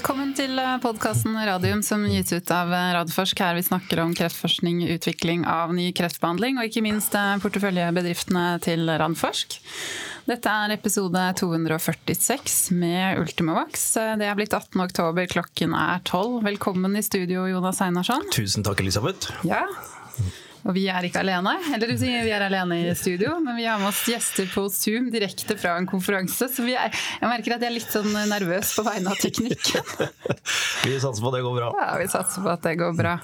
Velkommen til podkasten Radium som gis ut av Radforsk. Her vi snakker om kreftforskning, utvikling av ny kreftbehandling og ikke minst porteføljebedriftene til Radforsk. Dette er episode 246 med Ultimovax. Det er blitt 18. oktober, klokken er 12. Velkommen i studio, Jonas Einarsson. Tusen takk, Elisabeth. Ja. Og vi er ikke alene. Eller vi er alene i studio, men vi har med oss gjester på Zoom direkte fra en konferanse. Så er, jeg merker at jeg er litt sånn nervøs på vegne av teknikken. vi satser på at det går bra. Ja, vi satser på at det går bra.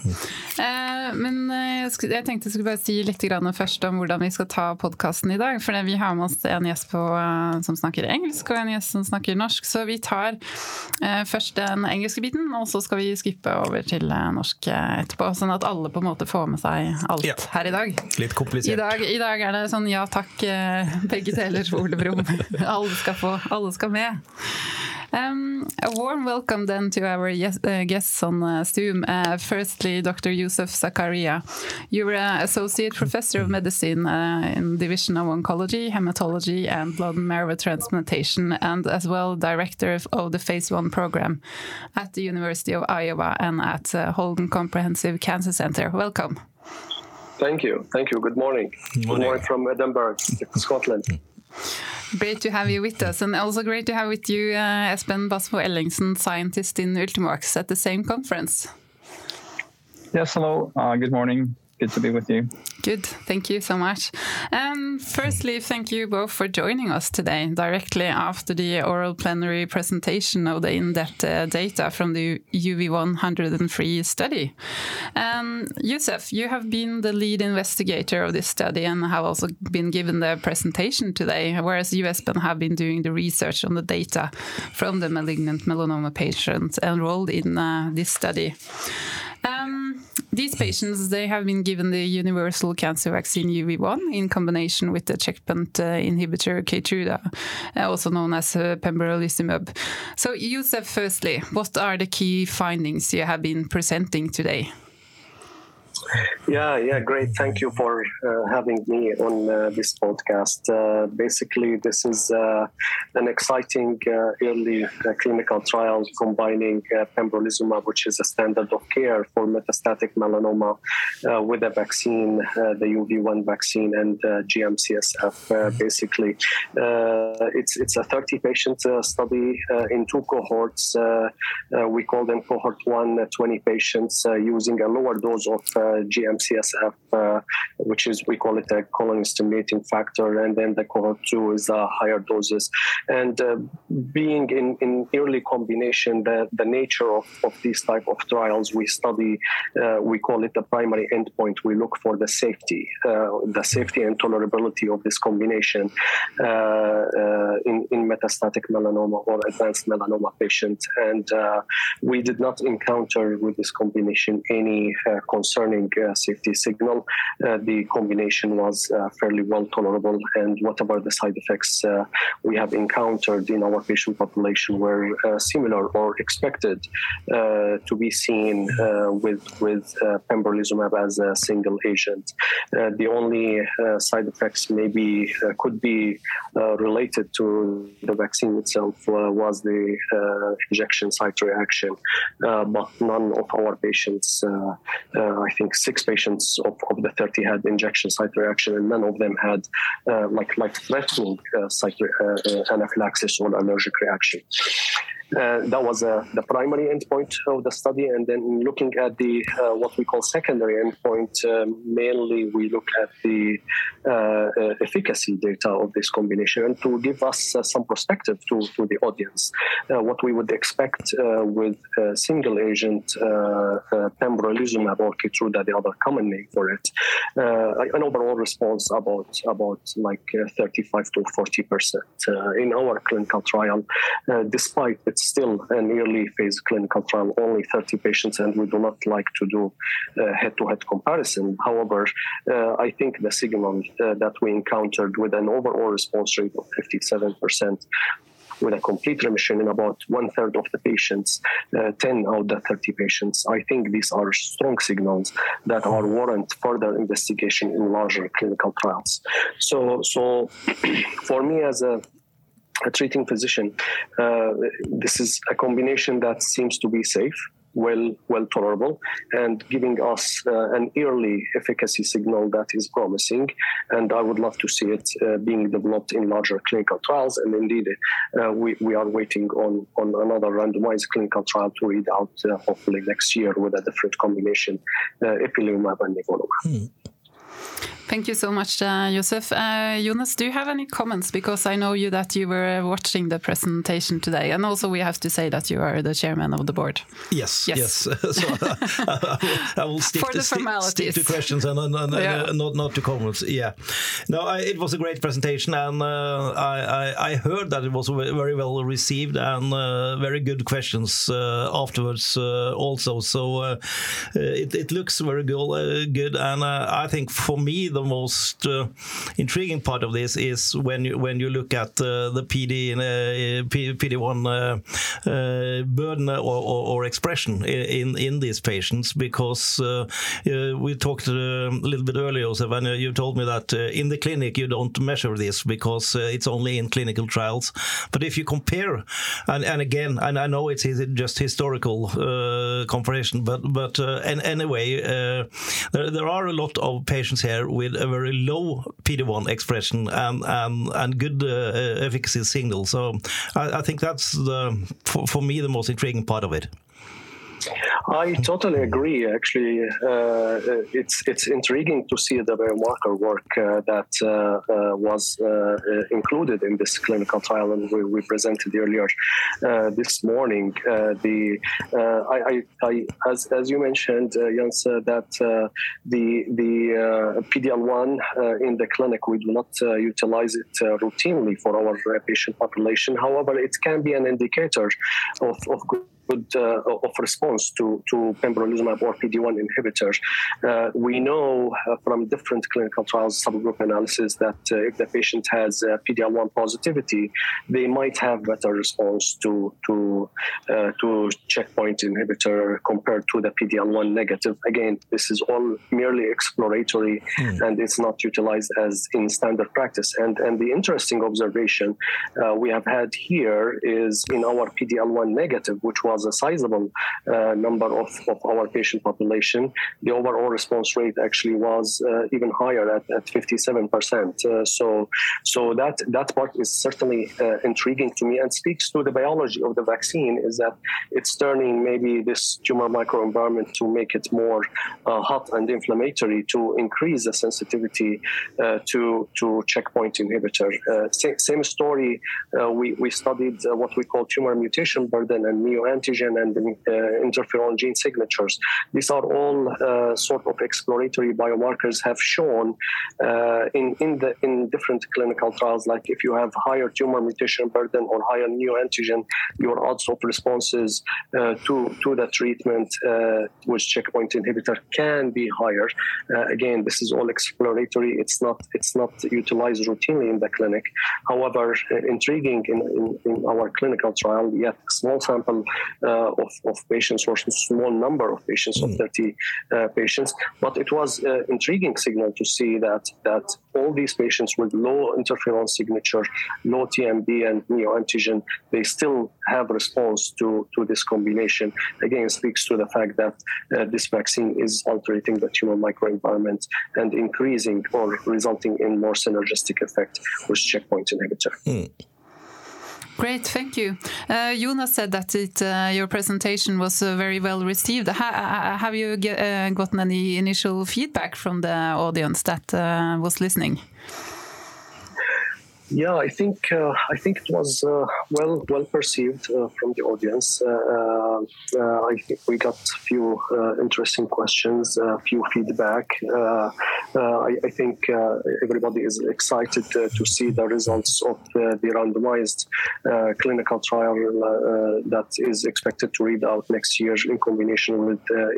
Eh, men eh, jeg tenkte jeg skulle bare si litt først om hvordan vi skal ta podkasten i dag. For vi har med oss en gjest på, eh, som snakker engelsk, og en gjest som snakker norsk. Så vi tar først den engelske biten, og så skal vi skippe over til norsk etterpå. Sånn at alle på en måte får med seg alt ja. her i dag. Litt komplisert. I dag, I dag, er det sånn ja takk, eh, begge deler, Ole Brumm. alle skal få, alle skal med. Um, a warm welcome then to our yes, uh, guests on uh, Zoom. Uh, firstly, Dr. Yusuf Zakaria. You're an associate professor of medicine uh, in Division of Oncology, Hematology, and Blood and Marrow Transplantation, and as well director of, of, the Phase One program at the University of Iowa and at uh, Holden Comprehensive Cancer Center. Welcome. Thank you. Thank you. Good morning. Good morning, Good morning from Edinburgh, Scotland. Great to have you with us, and also great to have with you uh, Espen Basmo Ellingsen, scientist in Ultimovax, at the same conference. Yes, hello. Uh, good morning. Good to be with you. Good. Thank you so much. Um, firstly, thank you both for joining us today directly after the oral plenary presentation of the in-depth uh, data from the UV103 study. Um, Yusuf, you have been the lead investigator of this study and have also been given the presentation today, whereas Espen have been doing the research on the data from the malignant melanoma patients enrolled in uh, this study. Um, these patients they have been given the universal cancer vaccine UV1 in combination with the checkpoint uh, inhibitor Keytruda, uh, also known as uh, pembrolizumab. So, Yusuf, firstly, what are the key findings you have been presenting today? Yeah, yeah, great. Thank you for uh, having me on uh, this podcast. Uh, basically, this is uh, an exciting uh, early uh, clinical trial combining uh, pembrolizumab, which is a standard of care for metastatic melanoma, uh, with a vaccine, uh, the UV1 vaccine, and GM-CSF. basically, it's it's a 30 patient study in two cohorts. we call them cohort one, 20 patients using a lower dose of GM-CSF, uh, which is we call it a colony stimulating factor, and then the cohort two is uh, higher doses. And uh, being in, in early combination, the, the nature of, of these type of trials, we study, uh, we call it the primary endpoint. We look for the safety, uh, the safety and tolerability of this combination uh, in, in metastatic melanoma or advanced melanoma patients. And we did not encounter with this combination any concerning uh, safety signal. Uh, the combination was uh, fairly well tolerable, and whatever the side effects uh, we have encountered in our patient population were uh, similar or expected uh, to be seen with with pembrolizumab as a single agent. the only side effects maybe could be related to the vaccine itself was the injection site reaction, but none of our patients, I think six patients of, of the 30 had injection site reaction, and none of them had uh, like life-threatening uh, site uh, uh, anaphylaxis or allergic reaction. Uh, that was uh, the primary endpoint of the study, and then looking at the uh, what we call secondary endpoint, uh, mainly we look at the uh, uh, efficacy data of this combination, and to give us some perspective to, to the audience, what we would expect with single agent pembrolizumab or Keytruda, the other common name for it, an overall response about about like 35 to 40 percent in our clinical trial, despite the it's still an early phase clinical trial, only 30 patients, and we do not like to do head to head comparison. However, uh, I think the signal uh, that we encountered with an overall response rate of 57% with a complete remission in about one third of the patients, uh, 10 out of the 30 patients. I think these are strong signals that are warrant further investigation in larger clinical trials. So, so for me as a a treating physician, uh, this is a combination that seems to be safe well well tolerable and giving us uh, an early efficacy signal that is promising. And i would love to see it uh, being developed in larger clinical trials. And indeed uh, we, we are waiting on on another randomized clinical trial to read out uh, hopefully next year with a different combination uh, ipilimumab and nivolumab. Hmm. Thank you so much, uh, Joseph. Uh, Jonas, do you have any comments? Because I know you that you were watching the presentation today, and also we have to say that you are the chairman of the board. Yes, yes. yes. so uh, I, will stick, to, stick, to questions and, and, and yeah. uh, not not to comments. Yeah, no, I, it was a great presentation, and uh, I, I, I heard that it was very well received and uh, very good questions afterwards also. So it, it looks very good, good, and I think for me the most uh, intriguing part of this is when you when you look at uh, the PD uh, PD1 uh, uh, burden or, or, or, expression in in these patients because uh, uh, we talked a little bit earlier, and you told me that in the clinic you don't measure this because it's only in clinical trials. But if you compare, and, and again, and I know it's just historical comparison, but but and anyway, there, there are a lot of patients here with with a very low PD1 expression and and, and good uh, efficacy signal. So I, I think that's the for, for me the most intriguing part of it. I totally agree. Actually, uh, it's it's intriguing to see the biomarker work uh, that uh, uh was uh, uh, included in this clinical trial, and we, we presented earlier this morning. the I, I, I, as as you mentioned, Jens, that the the PDL1 in the clinic we do not utilize it routinely for our patient population. However, it can be an indicator of, of good uh, of response to, to pembrolizumab or PD-1 inhibitors. Uh, we know uh, from different clinical trials, subgroup analysis, that uh, if the patient has uh, PD-L1 positivity, they might have better response to to uh, to checkpoint inhibitor compared to the PD-L1 negative. Again, this is all merely exploratory, mm. and it's not utilized as in standard practice. And and the interesting observation we have had here is in our PD-L1 negative, which was was a sizable uh, number of, of our patient population, the overall response rate actually was uh, even higher at, at 57%. Uh, so, so that that part is certainly intriguing to me and speaks to the biology of the vaccine. Is that it's turning maybe this tumor microenvironment to make it more hot and inflammatory to increase the sensitivity to to checkpoint inhibitor. Same, same, story. we we studied what we call tumor mutation burden and neoantigen antigen and uh, interferon gene signatures. These are all uh, sort of exploratory biomarkers have shown uh, in in the in different clinical trials. Like if you have higher tumor mutation burden or higher neoantigen, your odds of responses to to the treatment with checkpoint inhibitor can be higher. again, this is all exploratory. It's not it's not utilized routinely in the clinic. However, intriguing in, in, in our clinical trial, yet small sample uh, of, of patients or a small number of patients, mm. of 30 uh, patients. But it was an intriguing signal to see that that all these patients with low interferon signature, low TMB and neoantigen, they still have response to, to this combination. Again, speaks to the fact that uh, this vaccine is altering the tumor microenvironment and increasing or resulting in more synergistic effect with checkpoint inhibitor. Mm. Great, thank you. Uh, Jonas said that it, uh, your presentation was uh, very well received. Ha have you get, uh, gotten any initial feedback from the audience that uh, was listening? Yeah, I think uh, I think it was well well perceived from the audience. Uh, uh, uh, I think we got a few interesting questions, a few feedback. I, I, think everybody is excited to see the results of the, the randomized clinical trial that is expected to read out next year in combination with uh,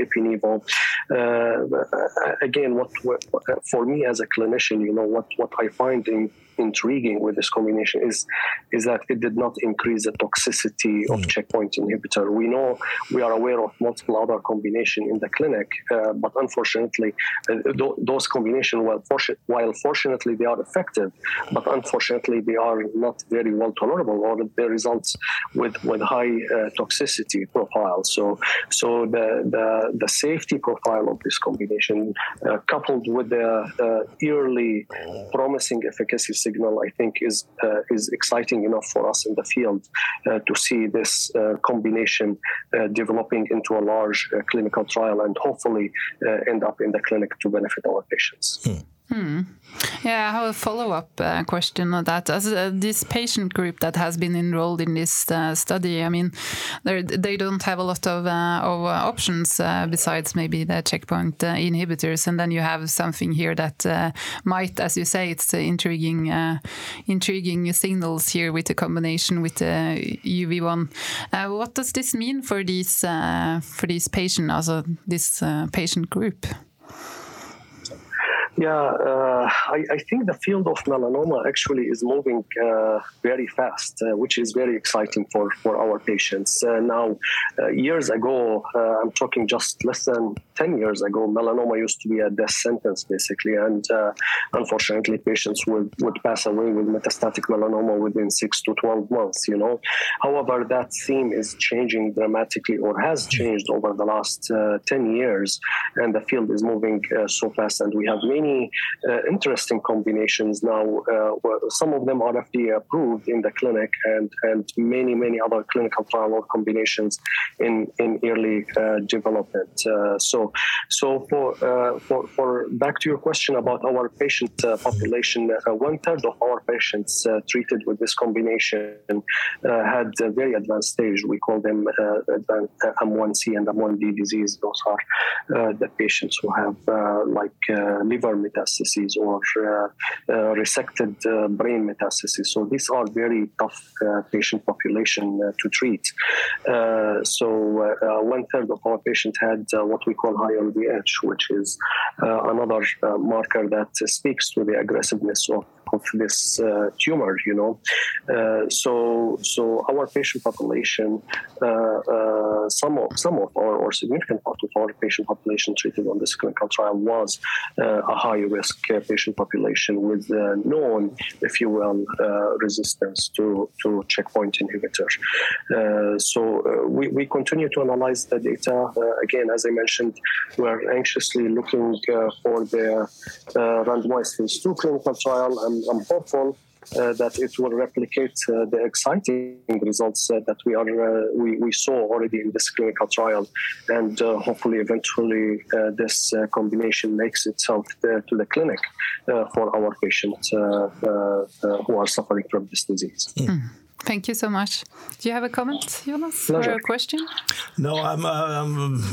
again, what, what, for me as a clinician, you know what what I find in intriguing with this combination is is that it did not increase the toxicity of mm. checkpoint inhibitor. We know we are aware of multiple other combination in the clinic, uh, but unfortunately, uh, th- those combination while, while fortunately they are effective, but unfortunately they are not very well tolerable or they results with with high uh, toxicity profile. So so the, the the safety profile of this combination uh, coupled with the uh, early promising efficacy signal, I think is uh, is exciting enough for us in the field uh, to see this uh, combination developing into a large clinical trial and hopefully end up in the clinic to benefit our patients. Hmm. Hmm. Yeah, I have a follow up uh, question on that. As uh, this patient group that has been enrolled in this uh, study, I mean, they don't have a lot of, uh, of uh, options uh, besides maybe the checkpoint inhibitors, and then you have something here that might, as you say, it's intriguing, intriguing signals here with the combination with the UV1. what does this mean for these for these patients, also this patient group? Yeah, uh, I, I, think the field of melanoma actually is moving uh, very fast, uh, which is very exciting for, for our patients. Uh, now, uh, years ago, uh, I'm talking just less than 10 years ago, melanoma used to be a death sentence, basically. And unfortunately, patients would, would pass away with metastatic melanoma within 6 to 12 months, you know. However, that theme is changing dramatically or has changed over the last 10 years, and the field is moving so fast, and we have many many uh, interesting combinations now. Uh, some of them are FDA approved in the clinic, and and many many other clinical trial or combinations in in early uh, development. Uh, so so for uh, for for back to your question about our patient uh, population, one third of our patients treated with this combination had a very advanced stage. We call them M1C and M1D disease. Those are the patients who have like liver metastases or uh, uh, resected uh, brain metastases. So these are very tough uh, patient population uh, to treat. Uh, so one third of our patients had what we call high LDH, which is another marker that speaks to the aggressiveness of of this uh, tumor, you know. Uh, so, so our patient population, uh, uh, some of some of our or significant part of our patient population treated on this clinical trial was uh, a high risk patient population with known, if you will, resistance to to checkpoint inhibitor. so we, we continue to analyze the data. again, as I mentioned, we are anxiously looking for the randomized phase two clinical trial I'm, hopeful uh, that it will replicate uh, the exciting results uh, that we are uh, we, we saw already in this clinical trial, and uh, hopefully eventually uh, this combination makes itself to the clinic for our patients who are suffering from this disease. Mm. Thank you so much. Do you have a comment, Jonas, Pleasure. or a question? No, I'm uh,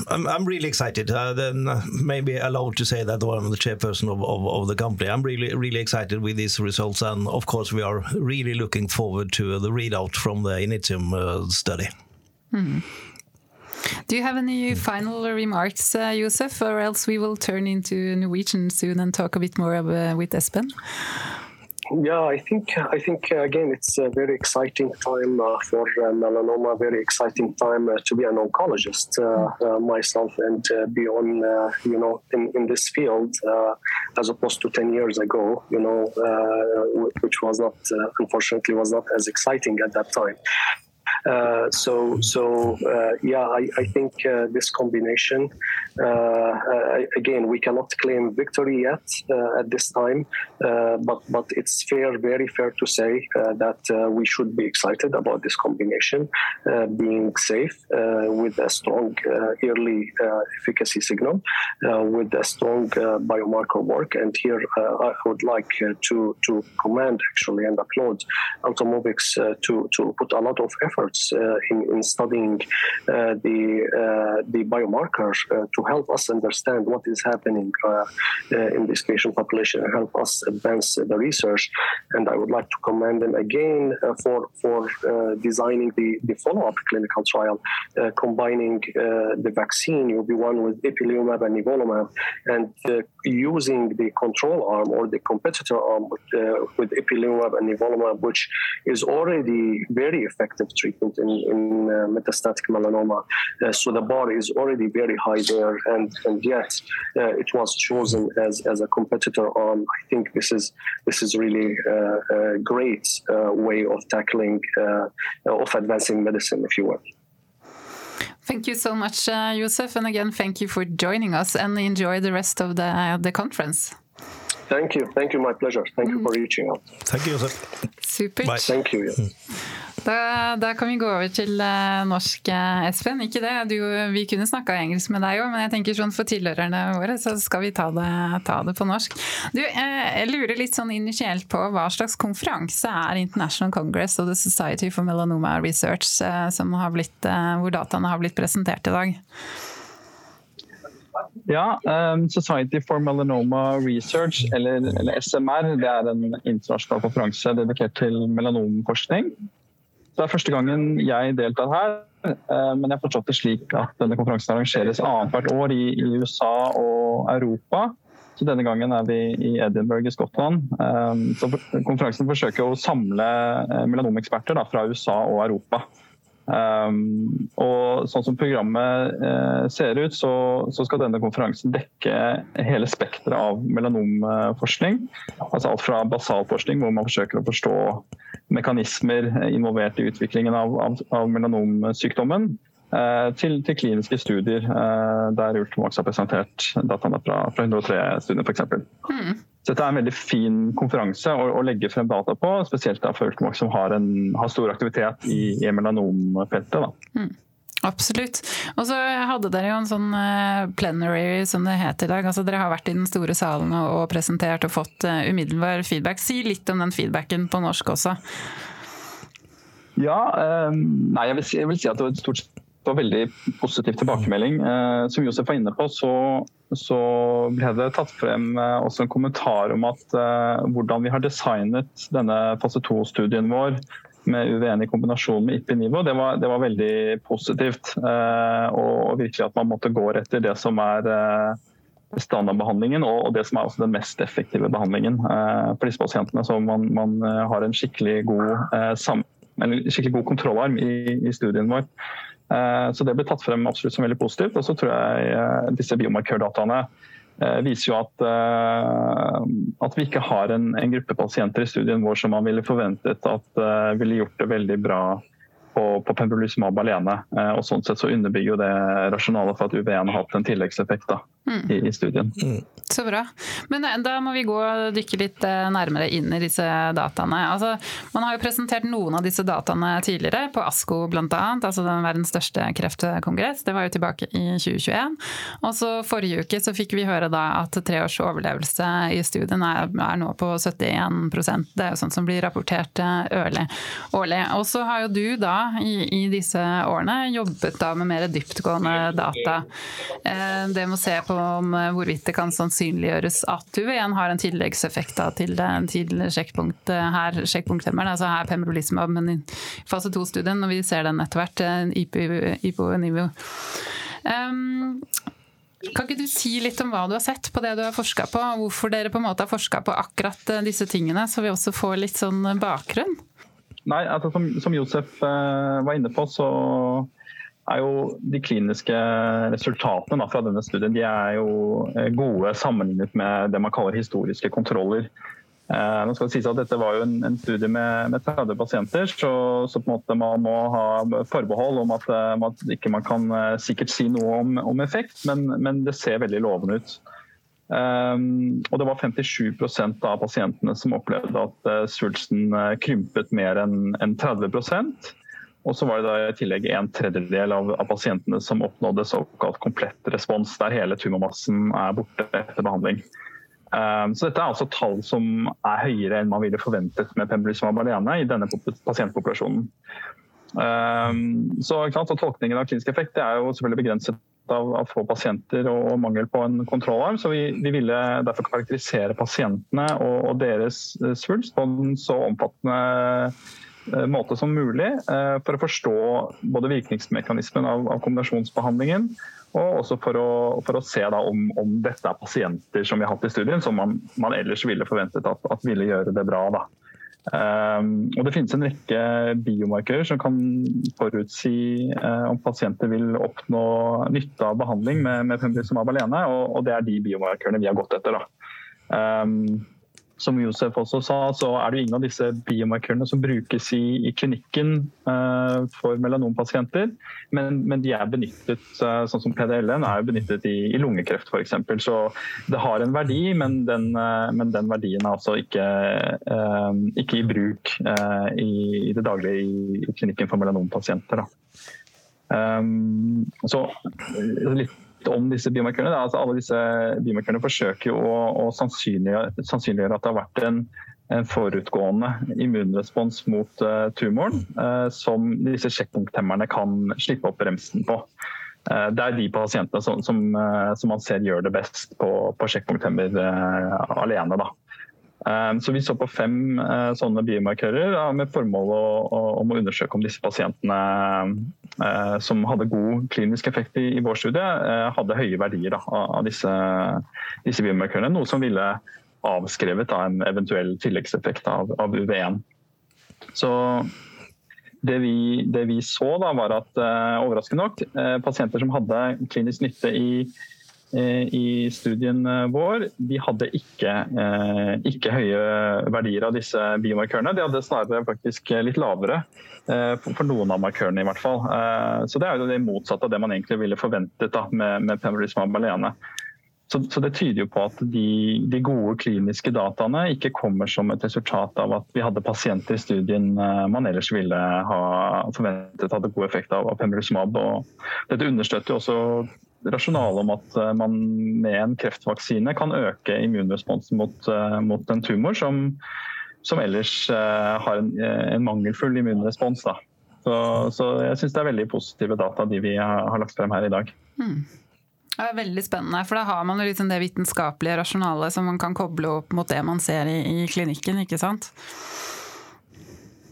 I'm, I'm, really excited. Uh, then uh, maybe allowed to say that I'm the chairperson of, of, of, the company. I'm really really excited with these results, and of course we are really looking forward to the readout from the Initium uh, study. Hmm. Do you have any final remarks, uh, Josef, or else we will turn into Norwegian soon and talk a bit more uh, with Espen? Yeah, I think I think uh, again it's a very exciting time uh, for uh, melanoma. Very exciting time uh, to be an oncologist uh, uh, myself and be on you know in, in this field as opposed to ten years ago. You know, which was not unfortunately was not as exciting at that time. Uh, so, so uh, yeah, I, I think uh, this combination. Uh, uh, again, we cannot claim victory yet uh, at this time, but but it's fair, very fair to say that we should be excited about this combination being safe with a strong early efficacy signal, with a strong biomarker work. And here, I would like to to commend actually and applaud Ultimovacs to to put a lot of effort efforts uh, in, in, studying uh, the uh, the biomarkers to help us understand what is happening in this patient population and help us advance the research. And I would like to commend them again for for designing the, the follow-up clinical trial, combining the vaccine UV1 with ipilimumab and nivolumab, and using the control arm or the competitor arm with, uh, with ipilimumab and nivolumab, which is already very effective treatment in, in uh, metastatic melanoma. Uh, so the bar is already very high there, and, and yet uh, it was chosen as, as a competitor arm. I think this is this is really uh, a great uh, way of tackling of advancing medicine, if you will. Thank you so much, uh, Josef. And again, thank you for joining us and enjoy the rest of the, the conference. Thank you. Thank you. My pleasure. Thank mm. you for reaching out. Thank you, Josef. Super. Bye. Thank you. Yeah. Mm. Da, da, kan vi gå over til uh, norsk, uh, Espen. Ikke det, du, vi kunne snakka engelsk med deg òg, men jeg tenker sånn for tilhørerne våre så skal vi ta det, ta det på norsk. Du, uh, jeg lurer litt sånn initielt på hva slags konferanse er International Congress og the Society for Melanoma Research, blitt, hvor dataene har blitt presentert i dag? Ja, um, Society for Melanoma Research, eller, eller, SMR, det er en internasjonal konferanse dedikert til melanomforskning. Det er første gangen jeg deltar her, eh, men jeg har forstått det slik at denne konferansen arrangeres annethvert år i, USA og Europa. Så denne gangen er vi i Edinburgh i Skottland. Eh, så konferansen forsøker å samle eh, melanomeksperter fra USA og Europa. Um, og sånn som programmet uh, ser ut, så, så, skal denne konferansen dekke hele spekteret av melanomforskning. Altså alt fra basalforskning, hvor man forsøker å forstå mekanismer involvert i utviklingen av, av, av melanomsykdommen, uh, til, til, kliniske studier, uh, der Ultimax har presentert dataene fra, fra 103 studier, f.eks. Så dette er en veldig fin konferanse å, å legge frem data på, spesielt da for Ultimax som har, en, har, stor aktivitet i, i melanomfeltet. Mm. Absolutt. Og så hadde dere jo en sånn eh, plenary som det het i dag. Altså dere har vært i den store salen og presentert og fått eh, umiddelbar feedback. Si litt om den feedbacken på norsk også. Ja, um, nei, jeg vil, si, jeg vil, si, at det var stort det var veldig positiv tilbakemelding. Eh, som Josef var inne på, så, så ble det tatt frem eh, også en kommentar om at eh, hvordan vi har designet denne fase 2-studien vår med UVN i kombinasjon med IPI-nivå, det, det, var veldig positivt. Og virkelig at man måtte gå etter det som er eh, standardbehandlingen og, det som er også den mest effektive behandlingen eh, for disse pasientene. Så man, man har en skikkelig god, en skikkelig god kontrollarm i, i studien vår. Eh, så det ble tatt frem absolutt som veldig positivt. Og så tror jeg eh, disse biomarkørdataene eh, viser jo at, at vi ikke har en, en, gruppe pasienter i studien vår som man ville forventet at ville gjort det veldig bra på, på alene. og sånn sett så underbygger jo det rasjonalet for at UV1 har hatt en tilleggseffekt da, mm. i, i, studien. Mm. Så bra. Men eh, da må vi gå og dykke litt eh, nærmere inn i disse dataene. Altså, man har jo presentert noen av disse dataene tidligere, på ASKO bl.a., altså den verdens største kreftkongress. Det var jo tilbake i 2021. Og så forrige uke så fikk vi høre da at tre års overlevelse i studien er, er nå på 71% Det er jo sånt som blir rapportert ørlig, eh, årlig. Og så har jo du da i, i disse årene jobbet da med mer dyptgående data. Det må se på om hvorvidt det kan sannsynliggjøres at UV1 har en tilleggseffekt til, til sjekkpunkt her, sjekkpunkthemmeren, altså her pembrolizumab, men i fase 2-studien, når vi ser den etter hvert, IPO-nivå. Um, kan ikke du si litt om hva du har sett på det du har forska på, og hvorfor dere på en måte har forska på akkurat eh, disse tingene, så vi også får litt sånn bakgrunn? Nei, altså som, som Josef var inne på, så er jo de kliniske resultatene da, fra denne studien de er jo eh, gode sammenlignet med det man kaller historiske kontroller. Eh, nå skal det sies at Dette var jo en, en studie med, med, 30 pasienter, så, så, på en måte man må ha forbehold om at, om at ikke man kan eh, sikkert si noe om, om effekt, men, men, det ser veldig lovende ut. Um, og det var 57% av pasientene som opplevde at svulsten krympet mer enn en 30 og så var det da i tillegg en tredjedel av, av, pasientene som oppnådde såkalt komplett respons, der hele tumormassen er borte etter behandling. Um, så dette er altså tall som er høyere enn man ville forventet med pembrolizumab alene i denne pasientpopulasjonen. Så, så Tolkningen av klinisk effekt er jo selvfølgelig begrenset av, av, få pasienter og mangel på en kontrollarm. Så vi, vi ville derfor karakterisere pasientene og, og deres eh, svulst på en så omfattende måte som mulig eh, for å forstå både virkningsmekanismen av, av kombinasjonsbehandlingen og også for å, for å se om, om, dette er pasienter som vi har hatt i studien, som man, man ellers ville forventet at, at ville gjøre det bra. Da. Um, og Det finnes en rekke biomarkører som kan forutsi uh, om pasienter vil oppnå nytte av behandling med, med pembrolizumab alene, og, og, det er de biomarkørene vi har gått etter. Um, som Josef også sa, så er det ingen av disse biomarkørene som brukes i, i klinikken uh, for melanompasienter, men, men, de er benyttet, uh, sånn som PDL-en er benyttet i, i lungekreft f.eks. Så det har en verdi, men den, uh, men den verdien er altså ikke, ikke i bruk i, i, det daglige i, i klinikken for melanompasienter. Um, så litt om disse biomarkørene. Altså, alle disse biomarkørene forsøker å, å sannsynliggjøre, sannsynliggjøre, at det har vært en, en forutgående immunrespons mot uh, tumoren uh, som disse sjekkpunkthemmerne kan slippe opp bremsen på. Uh, det er de pasientene som, som, som, man ser gjør det best på, på sjekkpunkthemmer alene. Da. Ehm, så Vi så på fem eh, sånne biomarkører med formål om å undersøke om disse pasientene eh, som hadde god klinisk effekt i vår studie, eh, hadde høye verdier av disse, biomarkørene. Noe som ville avskrevet en eventuell tilleggseffekt av, av UV1. Så det vi, det vi, så, da, var at overraskende nok, pasienter som hadde klinisk nytte i Eh, i studien eh, vår, de hadde ikke, eh, ikke, høye verdier av disse biomarkørene. De hadde snarere faktisk litt lavere for noen av markørene, i hvert fall. Så det er jo det motsatte av det man egentlig ville forventet da, med, med pembrolizumab alene. Så, så, Det tyder jo på at de, de, gode kliniske dataene ikke kommer som et resultat av at vi hadde pasienter i studien man ellers ville ha forventet hadde god effekt av, av pembrolizumab. Dette understøtter jo også rasjonale om at eh, man med en kreftvaksine kan øke immunresponsen mot, eh, mot en tumor som, som ellers eh, har en, en, mangelfull immunrespons. Da. Så, så jeg syns det er veldig positive data de vi har, lagt frem her i dag. Mm. Det er veldig spennende, for da har man jo liksom det vitenskapelige rasjonalet som man kan koble opp mot det man ser i, i klinikken, ikke sant?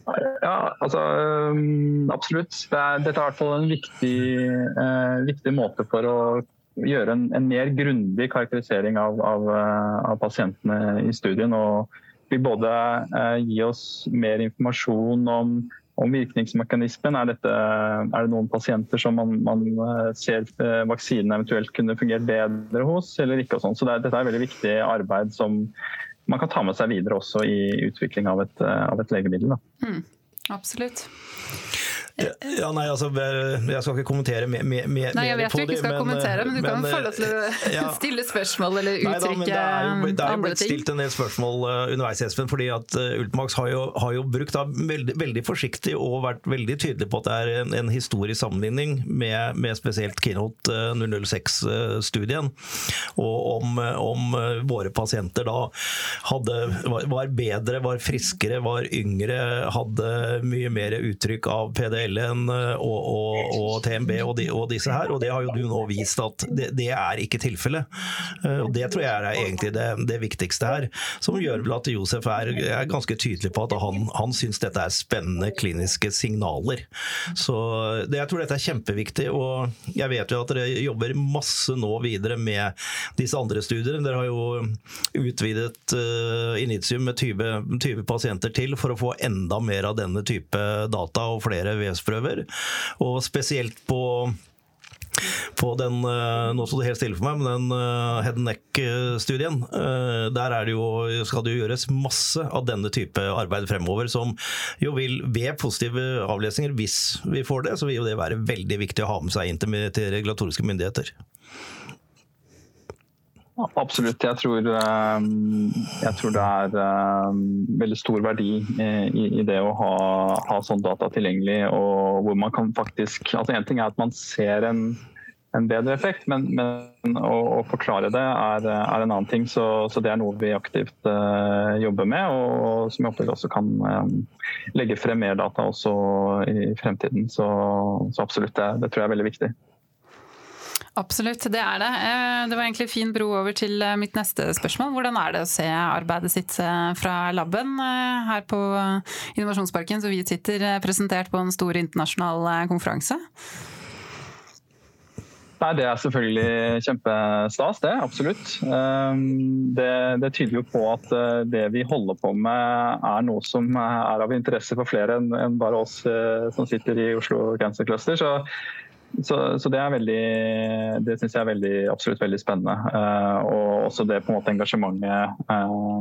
Ja, altså absolutt. Det er, dette er i hvert fall en viktig, eh, viktig måte for å gjøre en, en mer grundig karakterisering av, av, eh, av, pasientene i studien. Og vil både eh, gi oss mer informasjon om, om virkningsmekanismen. Er, dette, er, det noen pasienter som man, man ser vaksinen eventuelt kunne fungert bedre hos, eller ikke? og sånn. Så det, Dette er veldig viktig arbeid som man kan ta med seg videre også i utvikling av et, eh, av et legemiddel. Mm, absolutt. Ja, nei, altså, Jeg skal ikke kommentere mer, mer, mer nei, jeg vet du ikke skal men, kommentere, men du men, kan få lov til å ja. stille spørsmål eller uttrykke nei, da, det jo, det er jo blitt stilt en del spørsmål uh, underveis, Espen, fordi at uh, Ultimax har jo, har jo brukt da, veldig, veldig, forsiktig og vært veldig tydelig på at det er en, en historisk sammenligning med, med spesielt Keynote uh, 006-studien, og om, om våre pasienter da hadde, var, var bedre, var friskere, var yngre, hadde mye mer uttrykk av PDL LN eh, og, og, og TMB og, de, og, disse her, og det har jo du nå vist at det, det er ikke tilfellet. Eh, Det tror jeg er egentlig det, det, viktigste her, som gjør vel at Josef er, er ganske tydelig på at han, han syns dette er spennende kliniske signaler. Så det, jeg tror dette er kjempeviktig, og jeg vet jo at dere jobber masse nå videre med disse andre studiene. Dere har jo utvidet uh, Initium med 20, 20 pasienter til for å få enda mer av denne type data og flere kvalitetsprøver. Og spesielt på på den eh, nå står det helt stille for meg, men den eh, head neck-studien. Eh, der det jo, skal det jo gjøres masse av denne type arbeid fremover, som jo vil ved positive avlesninger, hvis vi får det, så vil jo det være veldig viktig å ha med seg inn til regulatoriske myndigheter. Absolutt. Jeg tror, ehm, jeg tror, det er ehm, veldig stor verdi i, i det å ha, ha sånn data tilgjengelig. og hvor man kan faktisk, altså En ting er at man ser en, en bedre effekt. Men, men å, å, forklare det er, er, en annen ting. Så, så, det er noe vi aktivt uh, jobber med, og, som jeg håper også kan um, legge frem mer data også i fremtiden. Så, så absolutt, det, det tror jeg er veldig viktig. Absolutt, det er det. Det var egentlig fin bro over til mitt neste spørsmål. Hvordan er det å se arbeidet sitt fra laben her på Innovasjonsparken, som vi sitter presentert på en stor internasjonal konferanse? Nei, Det er selvfølgelig kjempestas, det. Absolutt. Det, det, tyder jo på at eh, det vi holder på med er noe som er av interesse for flere enn bare oss eh, som sitter i Oslo Cancer Cluster. Så, så, så det er veldig, det syns jeg er veldig, absolutt veldig spennende. Eh, og også det på en måte engasjementet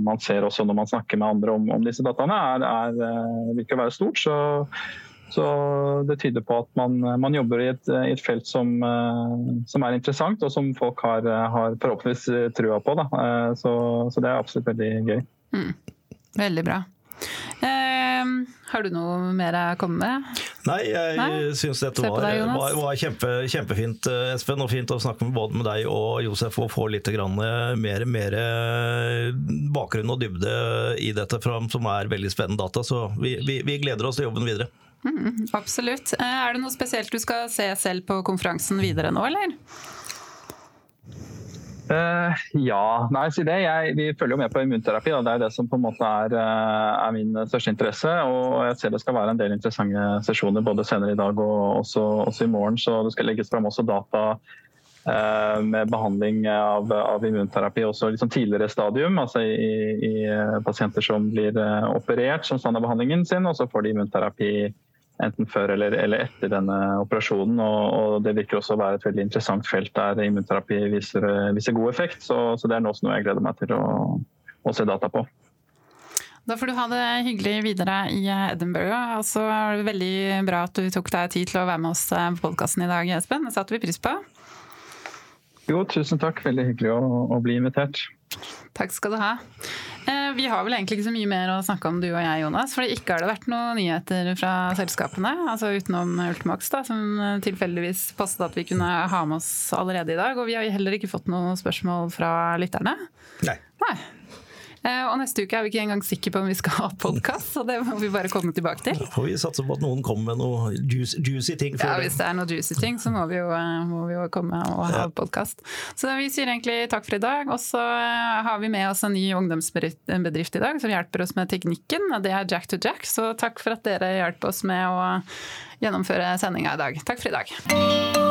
man ser også når man snakker med andre om, om disse dataene, er, er, virker å være stort. så så det tyder på at man, man jobber i et, i et felt som, eh, som, er interessant, og som folk har, har forhåpentligvis trua på. Så, så, det er absolutt veldig gøy. Mm. Veldig bra. Eh, har du noe mer å komme med? Nei, jeg Nei? syns dette var, deg, var, var kjempe, kjempefint, eh, Espen. Og fint å snakke med både med deg og Josef og få litt mer, mer, bakgrunn og dybde i dette, som er veldig spennende data. Så vi, vi, vi gleder oss til jobben videre. Mm, absolutt. Eh, er det noe spesielt du skal se selv på konferansen videre nå, eller? Uh, ja, nei, si det. Jeg, vi følger jo med på immunterapi. Da. Det er det som på en måte er, uh, er, min største interesse. Og jeg ser det skal være en del interessante sesjoner både senere i dag og også, også i morgen. Så det skal legges fram også data uh, med behandling av, av immunterapi også liksom tidligere stadium. Altså i, i pasienter som blir operert som standardbehandlingen sin, og så får de immunterapi enten før eller, eller etter denne operasjonen. Og, og, Det virker også å være et veldig interessant felt der immunterapi viser, viser god effekt. Så, så, det er også noe jeg gleder meg til å, å, se data på. Da får du ha det hyggelig videre i Edinburgh. Og så er det veldig bra at du tok deg tid til å være med oss på podkasten i dag, Espen. Det satte vi pris på. Jo, tusen takk. Veldig hyggelig å, å bli invitert. Takk skal du ha. Eh, vi har vel egentlig ikke så mye mer å snakke om du og jeg, Jonas. For ikke har det vært noen nyheter fra selskapene, altså utenom Ultimax, da, som tilfeldigvis passet at vi kunne ha med oss allerede i dag. Og vi har heller ikke fått noen spørsmål fra lytterne. Nei. Nei. Eh, og neste uke er vi ikke engang sikre på om vi skal ha podkast, så det må vi bare komme tilbake til. Da får vi satse på at noen kommer med noe juicy, juicy ting. ja, hvis det er noe juicy ting, så må vi jo, eh, må vi jo komme og ha ja. podkast. Så vi sier egentlig takk for i dag. Og så eh, har vi med oss en ny ungdomsbedrift i dag som hjelper oss med teknikken. og Det er Jack to Jack, så takk for at dere hjelper oss med å gjennomføre sendinga i dag. Takk for i dag.